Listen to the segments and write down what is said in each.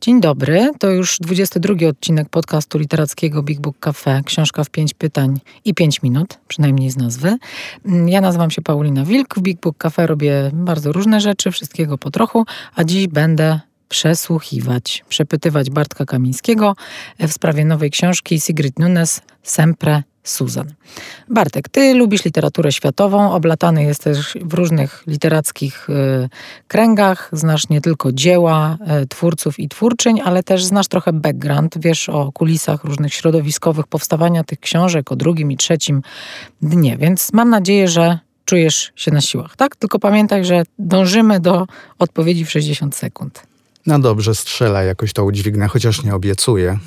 Dzień dobry, to już 22 odcinek podcastu literackiego Big Book Cafe, książka w 5 pytań i 5 minut, przynajmniej z nazwy. Ja nazywam się Paulina Wilk, w Big Book Cafe robię bardzo różne rzeczy, wszystkiego po trochu, a dziś będę przesłuchiwać, przepytywać Bartka Kamińskiego w sprawie nowej książki Sigrid Nunes Sempre Susan. Bartek, ty lubisz literaturę światową, oblatany jesteś w różnych literackich y, kręgach, znasz nie tylko dzieła y, twórców i twórczyń, ale też znasz trochę background, wiesz o kulisach różnych środowiskowych powstawania tych książek, o drugim i trzecim dnie, więc mam nadzieję, że czujesz się na siłach, tak? Tylko pamiętaj, że dążymy do odpowiedzi w 60 sekund. No dobrze, strzela, jakoś to udźwignę, chociaż nie obiecuję.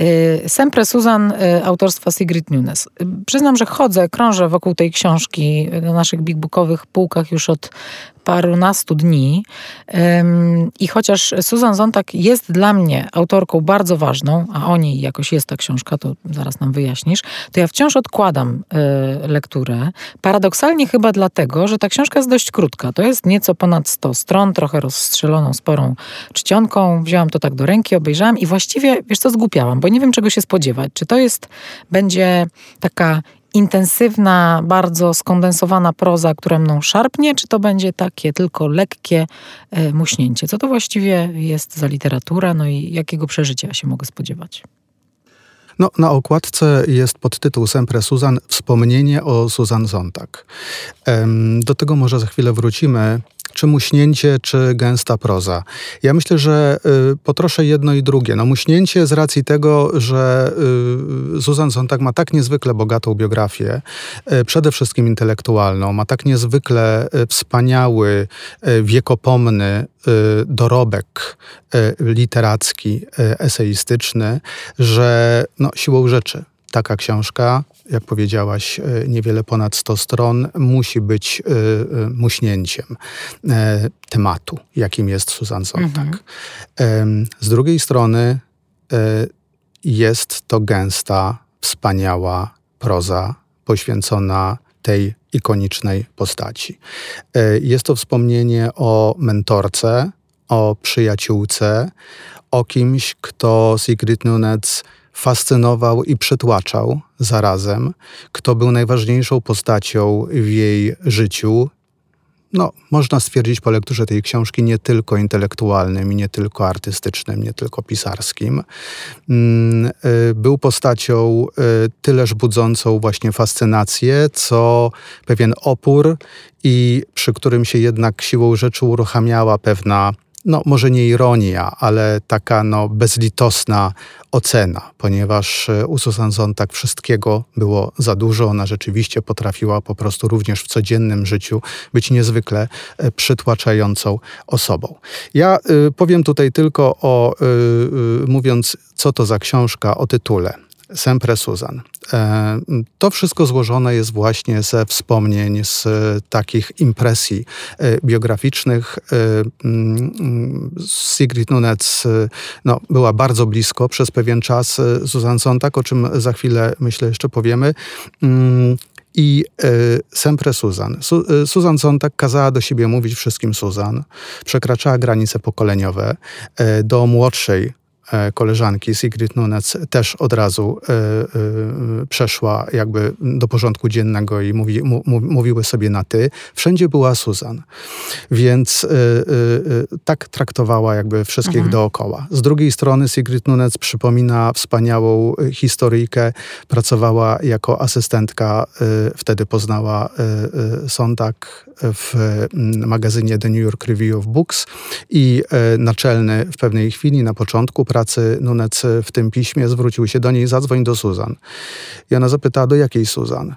Y, Sempre Susan y, autorstwa Sigrid Nunes. Y, przyznam, że chodzę, krążę wokół tej książki na naszych big bookowych półkach już od parunastu dni. I chociaż Susan Zontag jest dla mnie autorką bardzo ważną, a o niej jakoś jest ta książka, to zaraz nam wyjaśnisz, to ja wciąż odkładam lekturę. Paradoksalnie chyba dlatego, że ta książka jest dość krótka. To jest nieco ponad 100 stron, trochę rozstrzeloną sporą czcionką. Wzięłam to tak do ręki, obejrzałam i właściwie, wiesz co, zgłupiałam, bo nie wiem czego się spodziewać. Czy to jest, będzie taka intensywna, bardzo skondensowana proza, która mną szarpnie, czy to będzie takie tylko lekkie e, muśnięcie? Co to właściwie jest za literatura, no i jakiego przeżycia się mogę spodziewać? No, na okładce jest podtytuł Sempre Susan Wspomnienie o Susan Zontag. Do tego może za chwilę wrócimy czy muśnięcie, czy gęsta proza. Ja myślę, że y, potroszę jedno i drugie. No muśnięcie z racji tego, że y, Susan Sontag ma tak niezwykle bogatą biografię, y, przede wszystkim intelektualną, ma tak niezwykle wspaniały, wiekopomny dorobek literacki, eseistyczny, że no, siłą rzeczy taka książka jak powiedziałaś, e, niewiele ponad 100 stron, musi być e, e, muśnięciem tematu, jakim jest Susan Sontag. Mhm. Z drugiej strony jest to gęsta, wspaniała proza poświęcona tej ikonicznej postaci. Jest to wspomnienie o mentorce, o przyjaciółce, o kimś, kto Sigrid Nunez fascynował i przytłaczał zarazem, kto był najważniejszą postacią w jej życiu. No, można stwierdzić po lekturze tej książki nie tylko intelektualnym, nie tylko artystycznym, nie tylko pisarskim. Mm, y, był postacią y, tyleż budzącą właśnie fascynację, co pewien opór i przy którym się jednak siłą rzeczy uruchamiała pewna no może nie ironia, ale taka no bezlitosna ocena, ponieważ e, u Susan Zontag wszystkiego było za dużo. Ona rzeczywiście potrafiła po prostu również w codziennym życiu być niezwykle e, przytłaczającą osobą. Ja y, powiem tutaj tylko o, y, y, mówiąc co to za książka o tytule. Sempre Susan. E, to wszystko złożone jest właśnie ze wspomnień, z takich impresji e, biograficznych. E, mm, Sigrid Nunez no, była bardzo blisko przez pewien czas Susan Sontag, o czym za chwilę myślę jeszcze powiemy. Mm, I sempre Susan. Su, Susan Sontag kazała do siebie mówić wszystkim Susan. Przekraczała granice pokoleniowe. Do młodszej koleżanki Sigrid Nunez też od razu e, e, przeszła jakby do porządku dziennego i mówi, mówiły sobie na ty. Wszędzie była Susan. Więc tak traktowała jakby wszystkich mhm. dookoła. Z drugiej strony Sigrid Nunez przypomina wspaniałą historyjkę. Pracowała jako asystentka, wtedy poznała Sondak w magazynie The New York Review of Books i naczelny w pewnej chwili na początku pracy Nunec w tym piśmie zwrócił się do niej, zadzwoń do Suzan. I ona zapytała, do jakiej Suzan?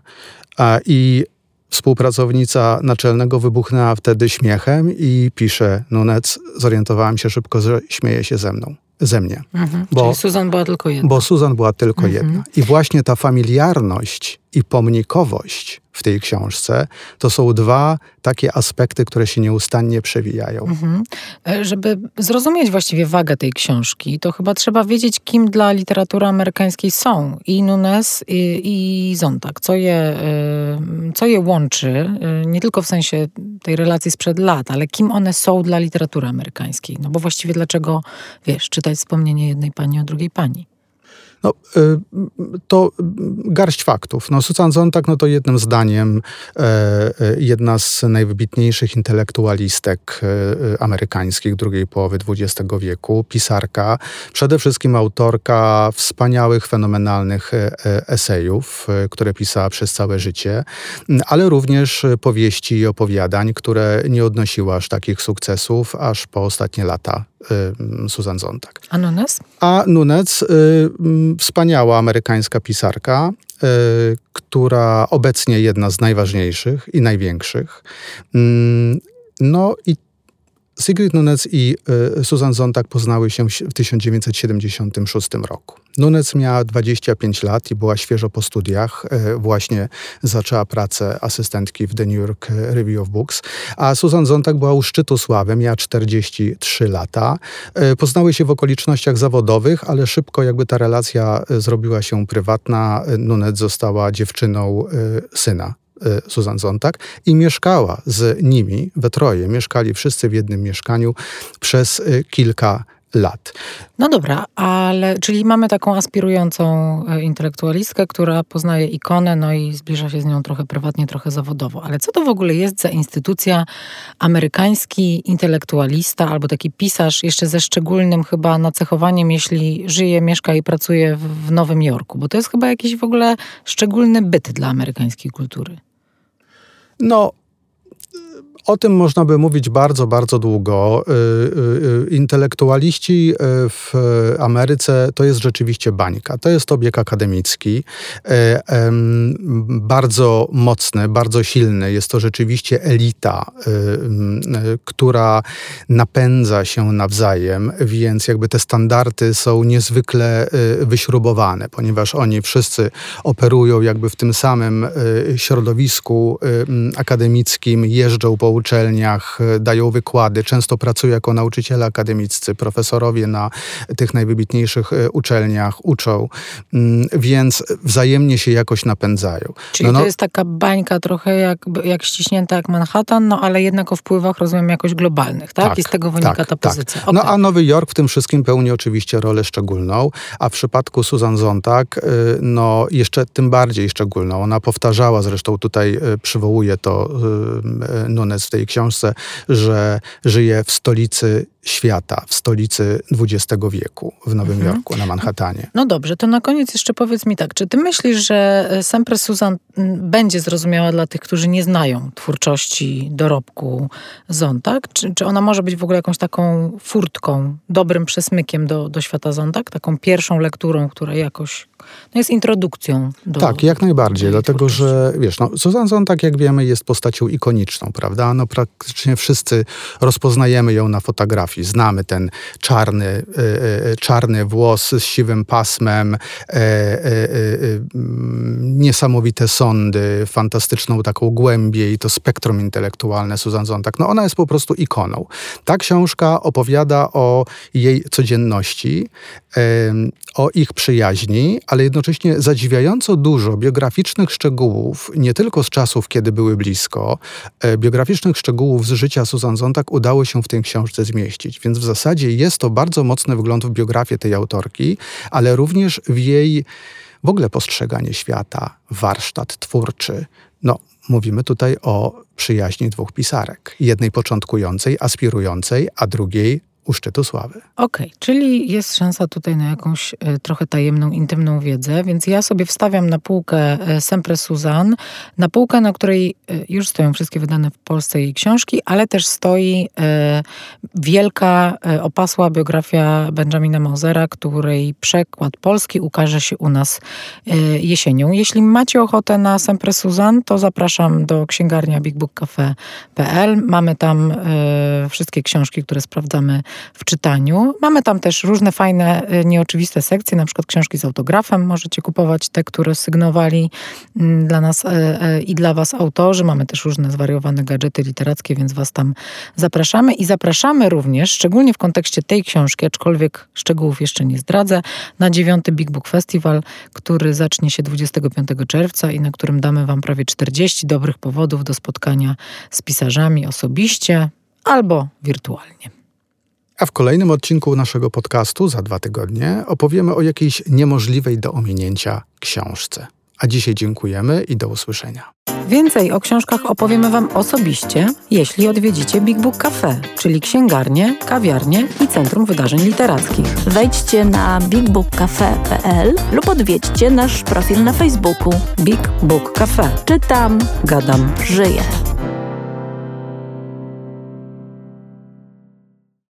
A, I Współpracownica naczelnego wybuchnęła wtedy śmiechem i pisze, Nunec, zorientowałem się szybko, że śmieje się ze mną ze mnie. Mhm. Bo, Czyli Susan była tylko jedna. Bo Susan była tylko mhm. jedna. I właśnie ta familiarność i pomnikowość w tej książce, to są dwa takie aspekty, które się nieustannie przewijają. Mhm. E, żeby zrozumieć właściwie wagę tej książki, to chyba trzeba wiedzieć, kim dla literatury amerykańskiej są i Nunes, i, i. Co je, e, co je łączy, e, nie tylko w sensie tej relacji sprzed lat, ale kim one są dla literatury amerykańskiej. No bo właściwie dlaczego, wiesz, czytać wspomnienie jednej pani o drugiej pani? No, y, to garść faktów. No, Susan Zontag no to jednym zdaniem e, e, jedna z najwybitniejszych intelektualistek e, amerykańskich drugiej połowy XX wieku, pisarka, przede wszystkim autorka wspaniałych, fenomenalnych esejów, które pisała przez całe życie, ale również powieści i opowiadań, które nie odnosiły aż takich sukcesów aż po ostatnie lata Susan Zontag. A Nunes? A Nunes, y, wspaniała amerykańska pisarka, y, która obecnie jedna z najważniejszych i największych. Mm, no i Sigrid Nunes i y, Susan Zontag poznały się w 1976 roku. Nunes miała 25 lat i była świeżo po studiach. Y, właśnie zaczęła pracę asystentki w The New York Review of Books. A Susan Zontag była u szczytu sławy, miała 43 lata. Y, poznały się w okolicznościach zawodowych, ale szybko jakby ta relacja zrobiła się prywatna. Nunes została dziewczyną syna Susan Zontag i mieszkała z nimi we troje. Mieszkali wszyscy w jednym mieszkaniu przez y, kilka lat. No dobra, ale czyli mamy taką aspirującą y, intelektualistkę, która poznaje ikonę, no i zbliża się z nią trochę prywatnie, trochę zawodowo. Ale co to w ogóle jest za instytucja amerykański intelektualista albo taki pisarz, jeszcze ze szczególnym chyba nacechowaniem, jeśli żyje, mieszka i pracuje w Nowym Jorku? Bo to jest chyba jakiś w ogóle szczególny byt dla amerykańskiej kultury. No, o tym można by mówić bardzo, bardzo długo. Y, y, y, intelektualiści w Ameryce to jest rzeczywiście bańka. To jest obieg akademicki, bardzo mocny, bardzo silny. Jest to rzeczywiście elita, która napędza się nawzajem, więc jakby te standardy są niezwykle wyśrubowane, ponieważ oni wszyscy operują jakby w tym samym środowisku akademickim, jeżdżą po uczelniach, e, dają wykłady, często pracują jako nauczyciele akademiccy, profesorowie na tych najwybitniejszych e, uczelniach uczą, mm, więc wzajemnie się jakoś napędzają. Czyli no, no, to jest taka bańka trochę jak, jak ściśnięta jak Manhattan, no ale jednak o wpływach rozumiem jakoś globalnych, tak? tak I z tego wynika tak, ta tak. pozycja. Okay. No a Nowy Jork w tym wszystkim pełni oczywiście rolę szczególną, a w przypadku Susan Zontag, e, no jeszcze tym bardziej szczególną. Ona powtarzała, zresztą tutaj przywołuje to Nunes w tej książce, że żyje w stolicy świata, w stolicy XX wieku, w Nowym mhm. Jorku, na Manhattanie. No dobrze, to na koniec jeszcze powiedz mi tak, czy ty myślisz, że e, Sempre Susan będzie zrozumiała dla tych, którzy nie znają twórczości dorobku Zontag? Czy, czy ona może być w ogóle jakąś taką furtką, dobrym przesmykiem do, do świata Zontag? Taką pierwszą lekturą, która jakoś no jest introdukcją do Tak, jak najbardziej, dlatego że wiesz, no, Susan Zontag, jak wiemy, jest postacią ikoniczną, prawda? No praktycznie wszyscy rozpoznajemy ją na fotografii, znamy ten czarny, y, y, czarny włos z siwym pasmem, y, niesamowite sądy, fantastyczną taką głębię i to spektrum intelektualne Susan Zontag. No ona jest po prostu ikoną. Ta książka opowiada o jej codzienności, o ich przyjaźni, ale jednocześnie zadziwiająco dużo biograficznych szczegółów, nie tylko z czasów, kiedy były blisko, e, biograficznych szczegółów z życia Susan Zontag udało się w tej książce zmieścić. Więc w zasadzie jest to bardzo mocny wgląd w biografię tej autorki, ale również w jej w ogóle postrzeganie świata, warsztat twórczy. No, mówimy tutaj o przyjaźni dwóch pisarek. Jednej początkującej, aspirującej, a drugiej u szczytu sławy. Okej, okay, czyli jest szansa tutaj na jakąś e, trochę tajemną, intymną wiedzę, więc ja sobie wstawiam na półkę e, Sempre Suzanne, na półkę, na której e, już stoją wszystkie wydane w Polsce jej książki, ale też stoi wielka, opasła biografia Benjamina Mosera, której przekład polski ukaże się u nas jesienią. Jeśli macie ochotę na Sempre Suzanne, to zapraszam do księgarnia bigbookcafe.pl. Mamy tam wszystkie książki, które sprawdzamy w czytaniu. Mamy tam też różne fajne, y, nieoczywiste sekcje, na przykład książki z autografem. Możecie kupować te, które sygnowali mm, dla nas e, e, i dla was autorzy. Mamy też różne zwariowane gadżety literackie, więc was tam zapraszamy. I zapraszamy również, szczególnie w kontekście tej książki, aczkolwiek szczegółów jeszcze nie zdradzę, na dziewiąty Big Book Festival, który zacznie się 25 czerwca i na którym damy wam prawie 40 dobrych powodów do spotkania z pisarzami osobiście albo wirtualnie. A w kolejnym odcinku naszego podcastu za dwa tygodnie opowiemy o jakiejś niemożliwej do ominięcia książce. A dzisiaj dziękujemy i do usłyszenia. Więcej o książkach opowiemy Wam osobiście, jeśli odwiedzicie Big Book Cafe, czyli księgarnię, kawiarnię i Centrum Wydarzeń Literackich. Wejdźcie na bigbookcafe.pl lub odwiedźcie nasz profil na Facebooku. Big Book Cafe. Czytam, Gadam. żyję.